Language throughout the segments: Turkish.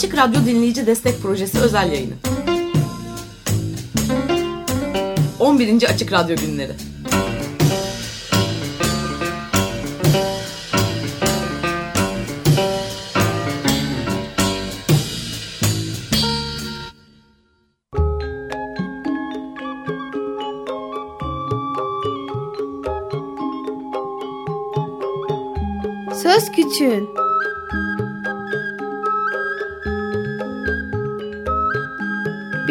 Açık Radyo Dinleyici Destek Projesi özel yayını. 11. Açık Radyo Günleri. Söz Küçüğün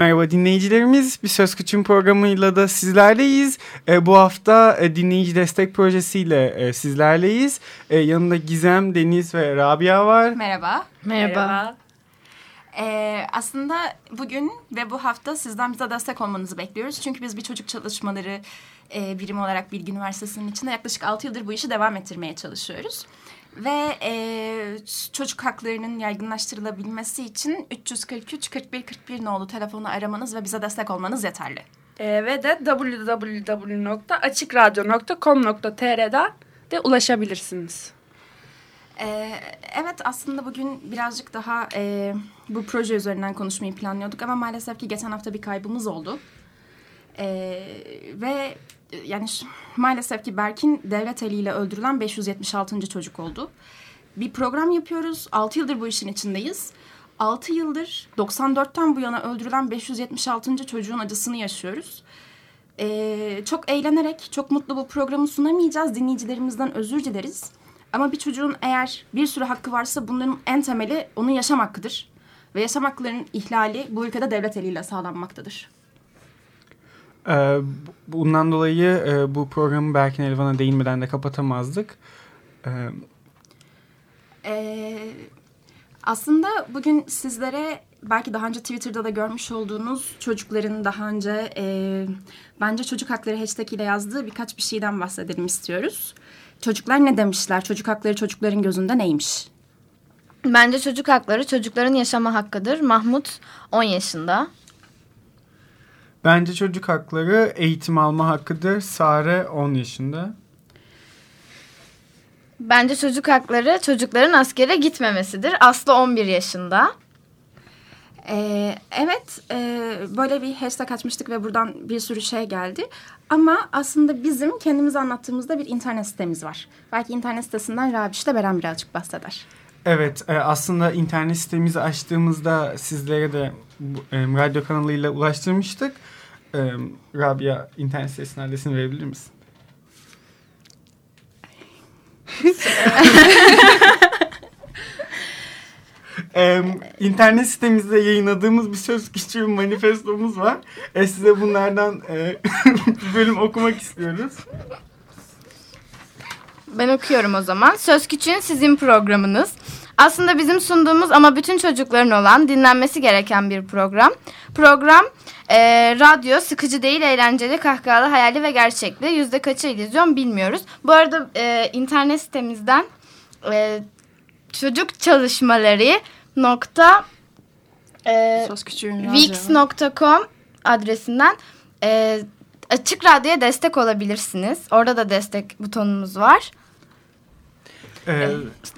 Merhaba dinleyicilerimiz. Bir Söz Küçüm programıyla da sizlerleyiz. E, bu hafta e, dinleyici destek projesiyle e, sizlerleyiz. E, yanında Gizem, Deniz ve Rabia var. Merhaba. Merhaba. Ee, aslında bugün ve bu hafta sizden bize destek olmanızı bekliyoruz. Çünkü biz bir çocuk çalışmaları e, birimi olarak Bilgi Üniversitesi'nin içinde yaklaşık 6 yıldır bu işi devam ettirmeye çalışıyoruz. Ve e, çocuk haklarının yaygınlaştırılabilmesi için 343 41 41 nolu telefonu aramanız ve bize destek olmanız yeterli. Ee, ve de www.açıkradyo.com.tr'den de ulaşabilirsiniz. Ee, evet aslında bugün birazcık daha e, bu proje üzerinden konuşmayı planlıyorduk ama maalesef ki geçen hafta bir kaybımız oldu. Ee, ve yani maalesef ki Berk'in devlet eliyle öldürülen 576. çocuk oldu. Bir program yapıyoruz. 6 yıldır bu işin içindeyiz. 6 yıldır 94'ten bu yana öldürülen 576. çocuğun acısını yaşıyoruz. Ee, çok eğlenerek, çok mutlu bu programı sunamayacağız. Dinleyicilerimizden özür dileriz. Ama bir çocuğun eğer bir sürü hakkı varsa bunların en temeli onun yaşam hakkıdır. Ve yaşam haklarının ihlali bu ülkede devlet eliyle sağlanmaktadır. E, bu- bundan dolayı e, bu programı Berkin Elvan'a değinmeden de kapatamazdık. E, Ee, aslında bugün sizlere belki daha önce Twitter'da da görmüş olduğunuz çocukların daha önce e, bence çocuk hakları hashtag ile yazdığı birkaç bir şeyden bahsedelim istiyoruz. Çocuklar ne demişler? Çocuk hakları çocukların gözünde neymiş? Bence çocuk hakları çocukların yaşama hakkıdır. Mahmut 10 yaşında. Bence çocuk hakları eğitim alma hakkıdır. Sare 10 yaşında. Bence çocuk hakları çocukların askere gitmemesidir. Aslı 11 yaşında. Ee, evet, e, böyle bir hashtag açmıştık ve buradan bir sürü şey geldi. Ama aslında bizim kendimizi anlattığımızda bir internet sitemiz var. Belki internet sitesinden Rabiş de Beren birazcık bahseder. Evet e, aslında internet sitemizi açtığımızda sizlere de e, radyo kanalıyla ulaştırmıştık. E, Rabia internet sitesinin adresini verebilir misin? e, internet sitemizde yayınladığımız bir söz küçüğü manifestomuz var. E, size bunlardan e, bir bölüm okumak istiyoruz. Ben okuyorum o zaman. Söz Küçüğün sizin programınız. Aslında bizim sunduğumuz ama bütün çocukların olan dinlenmesi gereken bir program. Program e, radyo, sıkıcı değil, eğlenceli, kahkahalı, hayali ve gerçekli. Yüzde kaçı illüzyon bilmiyoruz. Bu arada e, internet sitemizden e, çocuk çalışmaları nokta e, Wix.com adresinden e, Açık Radyo'ya destek olabilirsiniz. Orada da destek butonumuz var. E,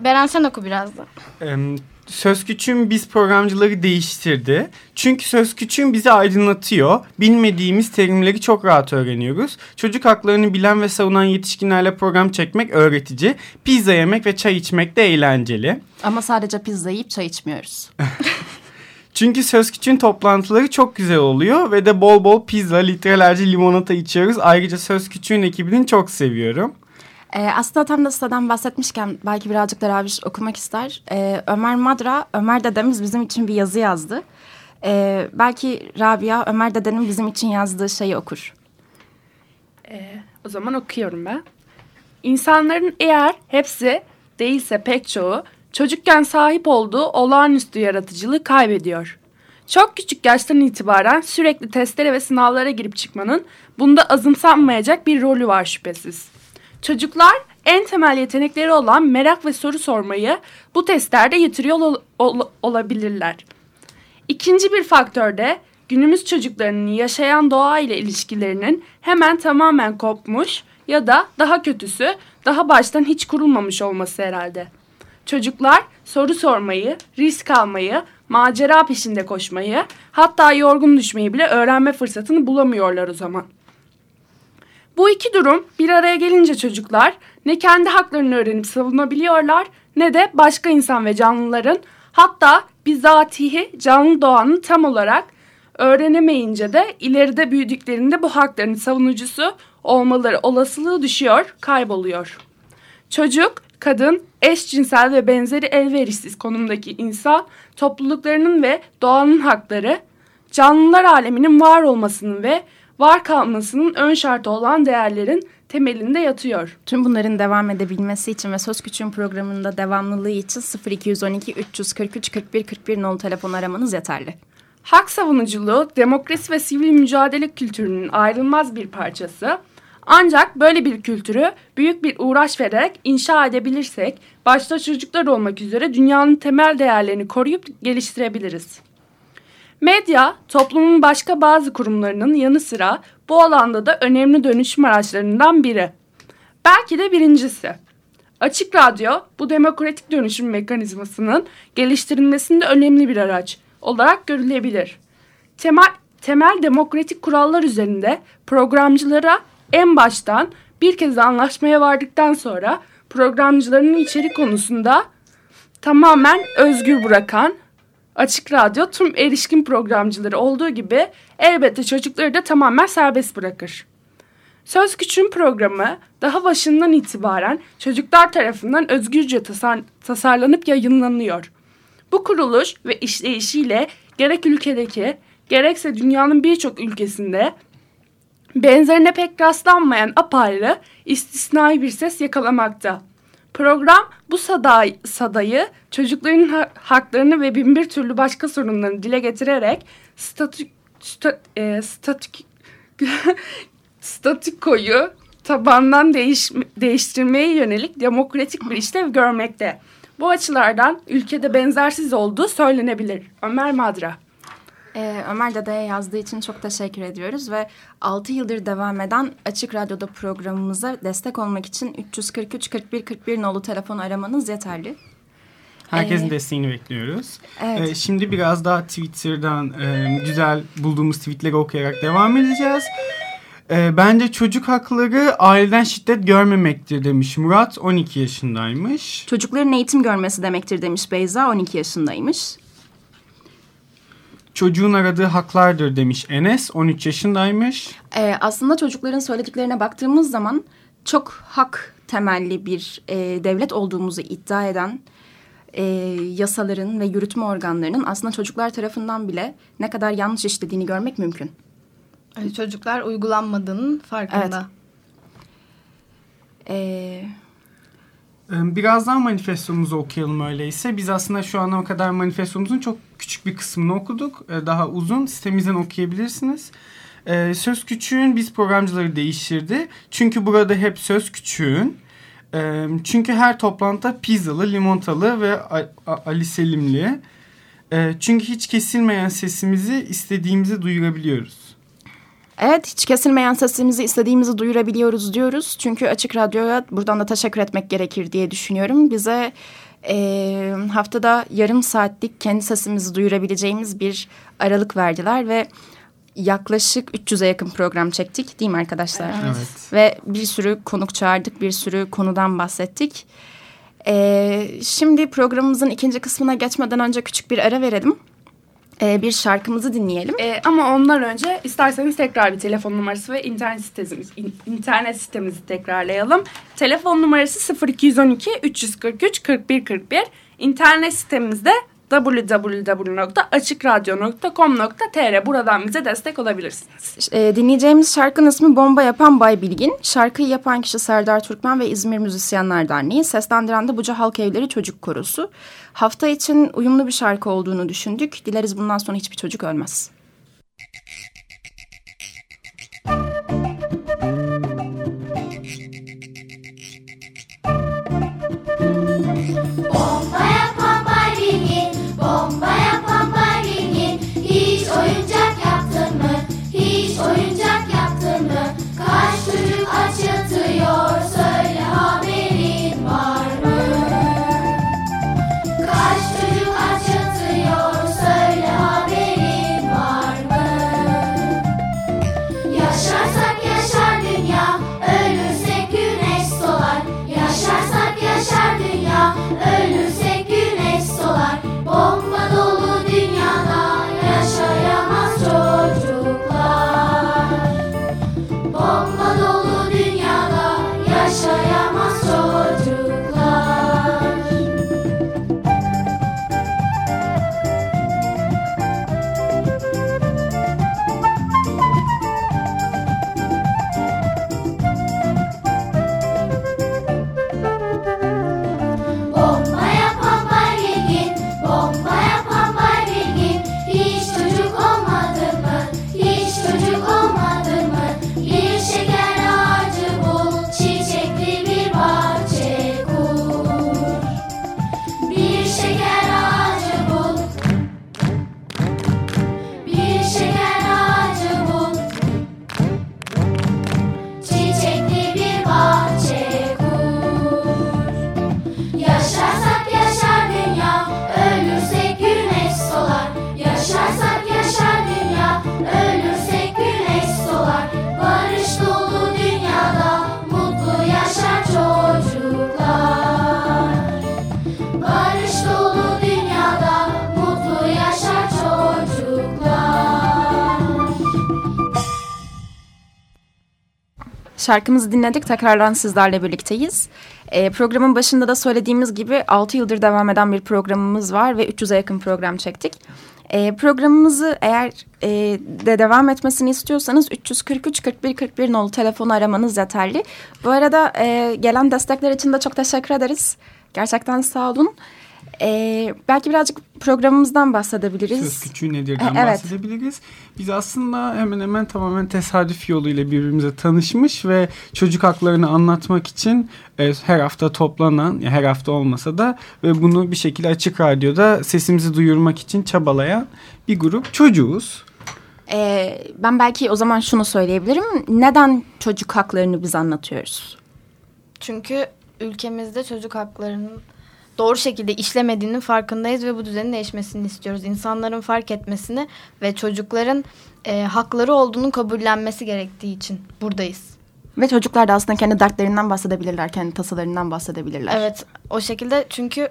Beren sen oku biraz da. Em, Söz Küçüğün biz programcıları değiştirdi. Çünkü Söz Küçüğün bizi aydınlatıyor. Bilmediğimiz terimleri çok rahat öğreniyoruz. Çocuk haklarını bilen ve savunan yetişkinlerle program çekmek öğretici. Pizza yemek ve çay içmek de eğlenceli. Ama sadece pizza yiyip çay içmiyoruz. Çünkü Söz Küçüğün toplantıları çok güzel oluyor ve de bol bol pizza, litrelerce limonata içiyoruz. Ayrıca Söz Küçüğün ekibini çok seviyorum. Ee, aslında tam da siteden bahsetmişken belki birazcık da Rabiş okumak ister. Ee, Ömer Madra, Ömer dedemiz bizim için bir yazı yazdı. Ee, belki Rabia Ömer dedenin bizim için yazdığı şeyi okur. Ee, o zaman okuyorum ben. İnsanların eğer hepsi değilse pek çoğu çocukken sahip olduğu olağanüstü yaratıcılığı kaybediyor. Çok küçük yaştan itibaren sürekli testlere ve sınavlara girip çıkmanın bunda azımsanmayacak bir rolü var şüphesiz. Çocuklar en temel yetenekleri olan merak ve soru sormayı bu testlerde yitiriyor ol ol olabilirler. İkinci bir faktör de günümüz çocuklarının yaşayan doğa ile ilişkilerinin hemen tamamen kopmuş ya da daha kötüsü daha baştan hiç kurulmamış olması herhalde. Çocuklar soru sormayı, risk almayı, macera peşinde koşmayı, hatta yorgun düşmeyi bile öğrenme fırsatını bulamıyorlar o zaman. Bu iki durum bir araya gelince çocuklar ne kendi haklarını öğrenip savunabiliyorlar ne de başka insan ve canlıların hatta bizatihi canlı doğanın tam olarak öğrenemeyince de ileride büyüdüklerinde bu hakların savunucusu olmaları olasılığı düşüyor, kayboluyor. Çocuk, kadın, eşcinsel ve benzeri elverişsiz konumdaki insan topluluklarının ve doğanın hakları, canlılar aleminin var olmasının ve var kalmasının ön şartı olan değerlerin temelinde yatıyor. Tüm bunların devam edebilmesi için ve Söz Küçüğün programında devamlılığı için 0212 343 41 41 nolu telefon aramanız yeterli. Hak savunuculuğu, demokrasi ve sivil mücadele kültürünün ayrılmaz bir parçası. Ancak böyle bir kültürü büyük bir uğraş vererek inşa edebilirsek, başta çocuklar olmak üzere dünyanın temel değerlerini koruyup geliştirebiliriz. Medya, toplumun başka bazı kurumlarının yanı sıra bu alanda da önemli dönüşüm araçlarından biri. Belki de birincisi. Açık Radyo bu demokratik dönüşüm mekanizmasının geliştirilmesinde önemli bir araç olarak görülebilir. Temel, temel demokratik kurallar üzerinde programcılara en baştan bir kez anlaşmaya vardıktan sonra programcılarının içerik konusunda tamamen özgür bırakan Açık Radyo tüm erişkin programcıları olduğu gibi elbette çocukları da tamamen serbest bırakır. Söz Küçüğün programı daha başından itibaren çocuklar tarafından özgürce tasar tasarlanıp yayınlanıyor. Bu kuruluş ve işleyişiyle gerek ülkedeki gerekse dünyanın birçok ülkesinde benzerine pek rastlanmayan apayrı istisnai bir ses yakalamakta. Program bu saday, sadayı çocukların ha haklarını ve binbir türlü başka sorunlarını dile getirerek statü, sta, e, statü, tabandan değiş, değiştirmeye yönelik demokratik bir işlev görmekte. Bu açılardan ülkede benzersiz olduğu söylenebilir. Ömer Madra. Ee, Ömer Dede'ye yazdığı için çok teşekkür ediyoruz ve 6 yıldır devam eden Açık Radyo'da programımıza destek olmak için 343 41 41 nolu telefon aramanız yeterli. Herkesin ee, desteğini bekliyoruz. Evet. Ee, şimdi biraz daha Twitter'dan e, güzel bulduğumuz tweetleri okuyarak devam edeceğiz. E, bence çocuk hakları aileden şiddet görmemektir demiş Murat 12 yaşındaymış. Çocukların eğitim görmesi demektir demiş Beyza 12 yaşındaymış. Çocuğun aradığı haklardır demiş Enes 13 yaşındaymış. Ee, aslında çocukların söylediklerine baktığımız zaman çok hak temelli bir e, devlet olduğumuzu iddia eden e, yasaların ve yürütme organlarının aslında çocuklar tarafından bile ne kadar yanlış işlediğini görmek mümkün. Yani çocuklar uygulanmadığının farkında. Evet. Ee, Birazdan manifestomuzu okuyalım öyleyse. Biz aslında şu ana kadar manifestomuzun çok küçük bir kısmını okuduk. Daha uzun sitemizden okuyabilirsiniz. Söz Küçüğün biz programcıları değiştirdi. Çünkü burada hep Söz Küçüğün. Çünkü her toplantıda pizzalı, limontalı ve Ali Selimli. Çünkü hiç kesilmeyen sesimizi istediğimizi duyurabiliyoruz. Evet hiç kesilmeyen sesimizi istediğimizi duyurabiliyoruz diyoruz. Çünkü Açık Radyo'ya buradan da teşekkür etmek gerekir diye düşünüyorum. Bize e, haftada yarım saatlik kendi sesimizi duyurabileceğimiz bir aralık verdiler ve yaklaşık 300'e yakın program çektik değil mi arkadaşlar? Evet. Ve bir sürü konuk çağırdık, bir sürü konudan bahsettik. Ee, şimdi programımızın ikinci kısmına geçmeden önce küçük bir ara verelim e, bir şarkımızı dinleyelim. E, ama ondan önce isterseniz tekrar bir telefon numarası ve internet sitemiz in, internet sitemizi tekrarlayalım. Telefon numarası 0212 343 41 41. İnternet sitemizde www.açıkradyo.com.tr buradan bize destek olabilirsiniz. E, dinleyeceğimiz şarkının ismi Bomba Yapan Bay Bilgin. Şarkıyı yapan kişi Serdar Türkmen ve İzmir Müzisyenler Derneği. Seslendiren de Buca Halk Evleri Çocuk Korosu. Hafta için uyumlu bir şarkı olduğunu düşündük. Dileriz bundan sonra hiçbir çocuk ölmez. Bomba Şarkımızı dinledik. Tekrardan sizlerle birlikteyiz. Ee, programın başında da söylediğimiz gibi 6 yıldır devam eden bir programımız var ve 300'e yakın program çektik. Ee, programımızı eğer e, de devam etmesini istiyorsanız 343 41 41 nolu telefonu aramanız yeterli. Bu arada e, gelen destekler için de çok teşekkür ederiz. Gerçekten sağ olun. Ee, belki birazcık programımızdan bahsedebiliriz. Söz küçüğü nedirden E, evet. bahsedebiliriz. Biz aslında hemen hemen tamamen tesadüf yoluyla birbirimize tanışmış ve çocuk haklarını anlatmak için e, her hafta toplanan, ya her hafta olmasa da ve bunu bir şekilde açık radyoda sesimizi duyurmak için çabalayan bir grup çocuğuz. Ee, ben belki o zaman şunu söyleyebilirim. Neden çocuk haklarını biz anlatıyoruz? Çünkü ülkemizde çocuk haklarının doğru şekilde işlemediğinin farkındayız ve bu düzenin değişmesini istiyoruz. İnsanların fark etmesini ve çocukların e, hakları olduğunu kabullenmesi gerektiği için buradayız. Ve çocuklar da aslında kendi dertlerinden bahsedebilirler, kendi tasalarından bahsedebilirler. Evet o şekilde çünkü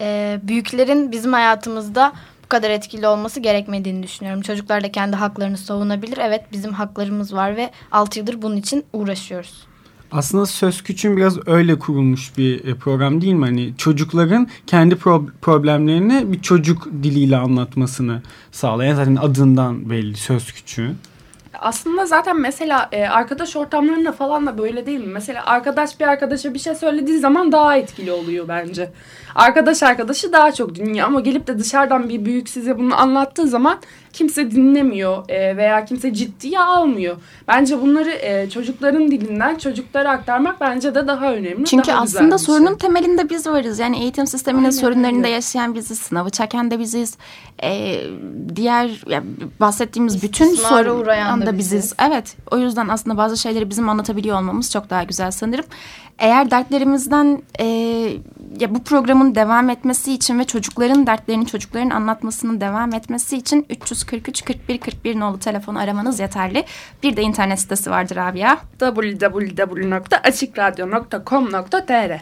e, büyüklerin bizim hayatımızda bu kadar etkili olması gerekmediğini düşünüyorum. Çocuklar da kendi haklarını savunabilir. Evet bizim haklarımız var ve 6 yıldır bunun için uğraşıyoruz. Aslında Söz Küçüğün biraz öyle kurulmuş bir e, program değil mi? Hani çocukların kendi pro- problemlerini bir çocuk diliyle anlatmasını sağlayan zaten adından belli Söz Küçüğün. Aslında zaten mesela e, arkadaş ortamlarında falan da böyle değil mi? Mesela arkadaş bir arkadaşa bir şey söylediği zaman daha etkili oluyor bence. Arkadaş arkadaşı daha çok dinliyor ama gelip de dışarıdan bir büyük size bunu anlattığı zaman kimse dinlemiyor e, veya kimse ciddiye almıyor. Bence bunları e, çocukların dilinden çocuklara aktarmak bence de daha önemli. Çünkü daha aslında bir sorunun şey. temelinde biz varız. Yani eğitim sisteminin Aynen sorunlarında öyle. yaşayan biziz. Sınavı çeken de biziz. Ee, diğer ya, bahsettiğimiz bütün İstismara uğrayan sorun da da biziz. biziz. Evet. O yüzden aslında bazı şeyleri bizim anlatabiliyor olmamız çok daha güzel sanırım. Eğer dertlerimizden e, ya bu programın devam etmesi için ve çocukların dertlerini çocukların anlatmasının devam etmesi için 343 41 41 nolu telefonu aramanız yeterli. Bir de internet sitesi vardır abi ya. www.açıkradyo.com.tr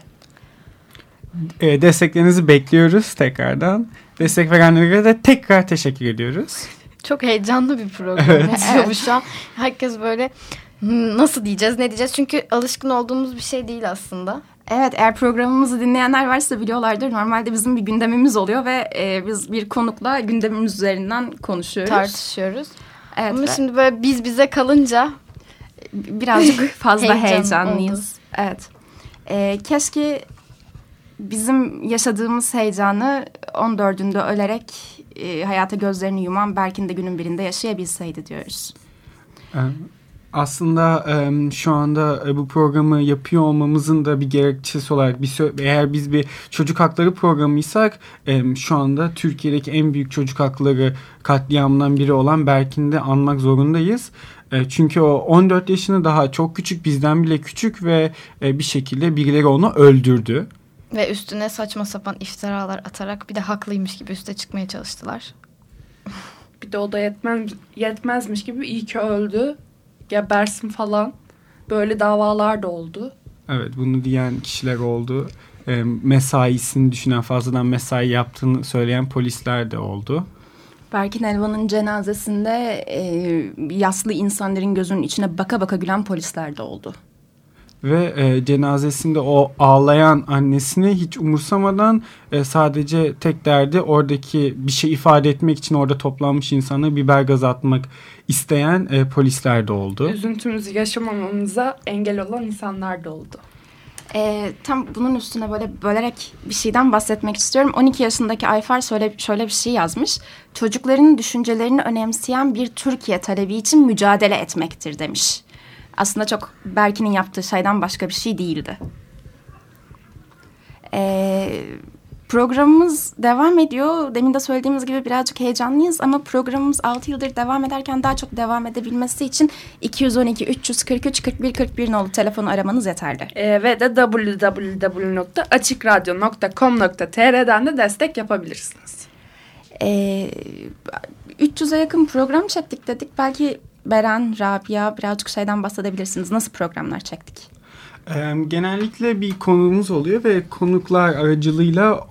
E, desteklerinizi bekliyoruz tekrardan. Destek verenlere de tekrar teşekkür ediyoruz. Çok heyecanlı bir program. Evet. Bu şu an herkes böyle "Hmm, nasıl diyeceğiz ne diyeceğiz çünkü alışkın olduğumuz bir şey değil aslında. Evet eğer programımızı dinleyenler varsa biliyorlardır. Normalde bizim bir gündemimiz oluyor ve e, biz bir konukla gündemimiz üzerinden konuşuyoruz. Tartışıyoruz. Evet, Ama ve şimdi böyle biz bize kalınca birazcık fazla Heyecan heyecanlıyız. Evet. E, keşke bizim yaşadığımız heyecanı 14'ünde ölerek e, hayata gözlerini yuman Berkin de günün birinde yaşayabilseydi diyoruz. Ee, Aslında şu anda e, bu programı yapıyor olmamızın da bir gerekçesi olarak bir eğer biz bir çocuk hakları programıysak şu anda Türkiye'deki en büyük çocuk hakları katliamından biri olan Berkin'i de anmak zorundayız. E, Çünkü o 14 yaşında daha çok küçük bizden bile küçük ve e, bir şekilde birileri onu öldürdü. Ve üstüne saçma sapan iftiralar atarak bir de haklıymış gibi üste çıkmaya çalıştılar. Bir de o da yetmez, yetmezmiş gibi iyi ki öldü. Gebersin falan. Böyle davalar da oldu. Evet bunu diyen kişiler oldu. E, mesaisini düşünen fazladan mesai yaptığını söyleyen polisler de oldu. Berkin Elvan'ın cenazesinde e, yaslı insanların gözünün içine baka baka gülen polisler de oldu. Ve e, cenazesinde o ağlayan annesini hiç umursamadan e, sadece tek derdi oradaki bir şey ifade etmek için orada toplanmış insana biber gazı atmak isteyen e, polisler de oldu. Üzüntümüzü yaşamamamıza engel olan insanlar da oldu. E, tam bunun üstüne böyle bölerek bir şeyden bahsetmek istiyorum. 12 yaşındaki Ayfar şöyle, şöyle bir şey yazmış. Çocukların düşüncelerini önemseyen bir Türkiye talebi için mücadele etmektir demiş. Aslında çok Berkin'in yaptığı şeyden başka bir şey değildi. E, programımız devam ediyor. Demin de söylediğimiz gibi birazcık heyecanlıyız ama programımız 6 yıldır devam ederken daha çok devam edebilmesi için 212 343 41 41 nolu telefonu aramanız yeterli. Ee, ve de www.açıkradyo.com.tr'den de destek yapabilirsiniz. Ee, 300'e yakın program çektik dedik. Belki Beren, Rabia birazcık şeyden bahsedebilirsiniz. Nasıl programlar çektik? Genellikle bir konuğumuz oluyor ve konuklar aracılığıyla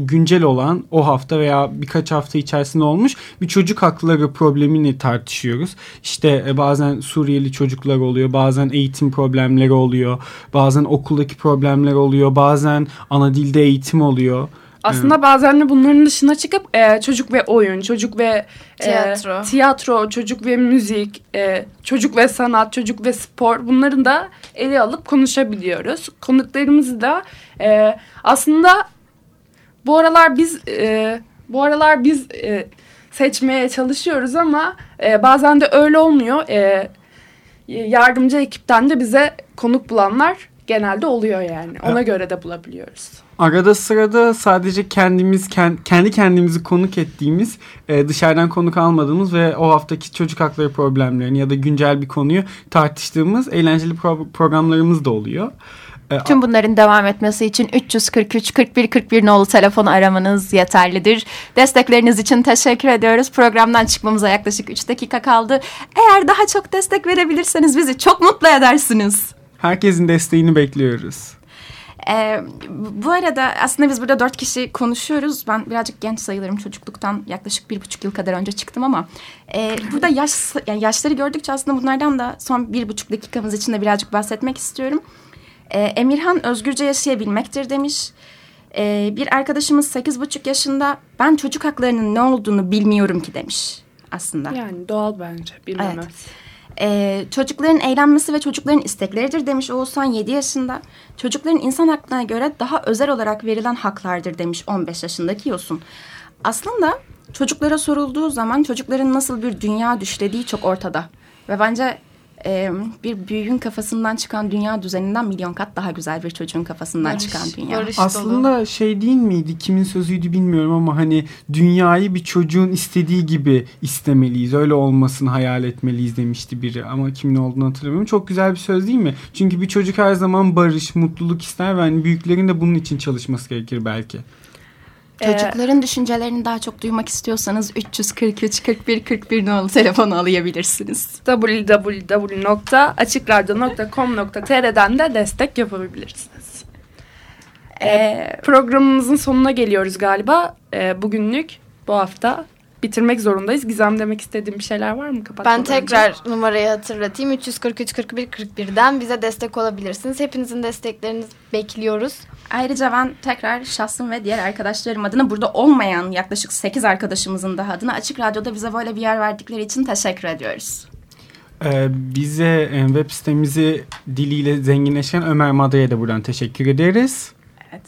güncel olan o hafta veya birkaç hafta içerisinde olmuş bir çocuk hakları problemini tartışıyoruz. İşte e, bazen Suriyeli çocuklar oluyor, bazen eğitim problemleri oluyor, bazen okuldaki problemler oluyor, bazen ana dilde eğitim oluyor. Aslında bazen de bunların dışına çıkıp e, çocuk ve oyun, çocuk ve e, Tiyatro. tiyatro, çocuk ve müzik, e, çocuk ve sanat, çocuk ve spor bunları da ele alıp konuşabiliyoruz. Konuklarımızı da e, aslında bu aralar biz e, bu aralar biz e, seçmeye çalışıyoruz ama e, bazen de öyle olmuyor. E, yardımcı ekipten de bize konuk bulanlar genelde oluyor yani. Ona göre de bulabiliyoruz. Arada sırada sadece kendimiz ken- kendi kendimizi konuk ettiğimiz e, dışarıdan konuk almadığımız ve o haftaki çocuk hakları problemlerini ya da güncel bir konuyu tartıştığımız eğlenceli pro- programlarımız da oluyor. E, Tüm bunların devam etmesi için 343 41 41 nolu telefonu aramanız yeterlidir. Destekleriniz için teşekkür ediyoruz. Programdan çıkmamıza yaklaşık 3 dakika kaldı. Eğer daha çok destek verebilirseniz bizi çok mutlu edersiniz. Herkesin desteğini bekliyoruz. Ee, bu arada aslında biz burada dört kişi konuşuyoruz. Ben birazcık genç sayılırım çocukluktan yaklaşık bir buçuk yıl kadar önce çıktım ama e, burada yaş yani yaşları gördükçe aslında bunlardan da son bir buçuk dakikamız içinde birazcık bahsetmek istiyorum. Ee, Emirhan özgürce yaşayabilmektir demiş. Ee, bir arkadaşımız sekiz buçuk yaşında ben çocuk haklarının ne olduğunu bilmiyorum ki demiş aslında. Yani doğal bence bilmemez. Evet. Ee, çocukların eğlenmesi ve çocukların istekleridir demiş Oğuzhan 7 yaşında. Çocukların insan haklarına göre daha özel olarak verilen haklardır demiş 15 yaşındaki Yosun. Aslında çocuklara sorulduğu zaman çocukların nasıl bir dünya düşlediği çok ortada. Ve bence e, bir büyüğün kafasından çıkan dünya düzeninden milyon kat daha güzel bir çocuğun kafasından Barış, çıkan dünya. barış dolu. Aslında şey değil miydi kimin sözüydü bilmiyorum ama hani dünyayı bir çocuğun istediği gibi istemeliyiz. Öyle olmasını hayal etmeliyiz demişti biri ama kimin olduğunu hatırlamıyorum. Çok güzel bir söz değil mi? Çünkü bir çocuk her zaman barış, mutluluk ister ve hani büyüklerin de bunun için çalışması gerekir belki. Çocukların düşüncelerini daha çok duymak istiyorsanız 343 41 41 nolu telefonu alabilirsiniz. www.açıkradyo.com.tr'den de destek yapabilirsiniz. Ee, programımızın sonuna geliyoruz galiba. Ee, bugünlük bu hafta bitirmek zorundayız. Gizem demek istediğim bir şeyler var mı? Kapatmadan Ben önce? tekrar numarayı hatırlatayım. 343 41 41'den bize destek olabilirsiniz. Hepinizin desteklerinizi bekliyoruz. Ayrıca ben tekrar şahsım ve diğer arkadaşlarım adına burada olmayan yaklaşık 8 arkadaşımızın daha adına Açık Radyo'da bize böyle bir yer verdikleri için teşekkür ediyoruz. Ee, bize e, web sitemizi diliyle zenginleşen Ömer Madra'ya da buradan teşekkür ederiz. Evet.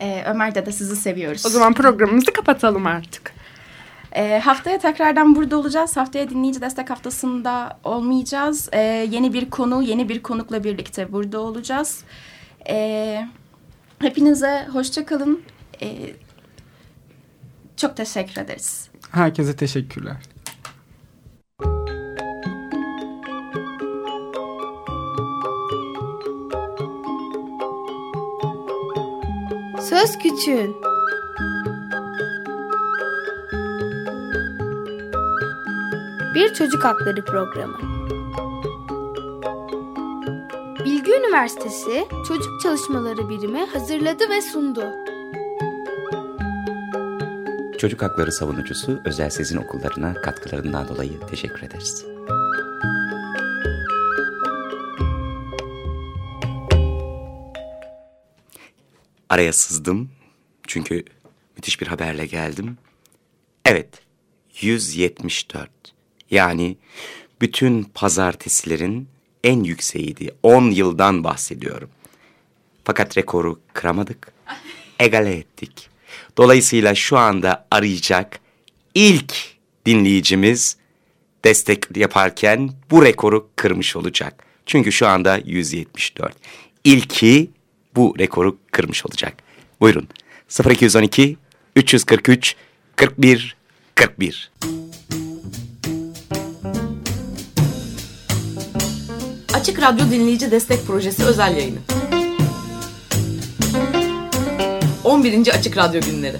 Ee, Ömer de de sizi seviyoruz. O zaman programımızı kapatalım artık. Ee, haftaya tekrardan burada olacağız. Haftaya dinleyici destek haftasında olmayacağız. Ee, yeni bir konu, yeni bir konukla birlikte burada olacağız. Ee, hepinize hoşça kalın. Ee, çok teşekkür ederiz. Herkese teşekkürler. Söz Küçüğün Bir Çocuk Hakları Programı Bilgi Üniversitesi Çocuk Çalışmaları Birimi hazırladı ve sundu. Çocuk hakları savunucusu Özel Sezin Okullarına katkılarından dolayı teşekkür ederiz. Araya sızdım çünkü müthiş bir haberle geldim. Evet, 174. Yani bütün pazartesilerin en yükseğiydi. 10 yıldan bahsediyorum. Fakat rekoru kıramadık. Egale ettik. Dolayısıyla şu anda arayacak ilk dinleyicimiz destek yaparken bu rekoru kırmış olacak. Çünkü şu anda 174. İlki bu rekoru kırmış olacak. Buyurun. 0212 343 41 41. Açık Radyo Dinleyici Destek Projesi özel yayını. 11. Açık Radyo Günleri.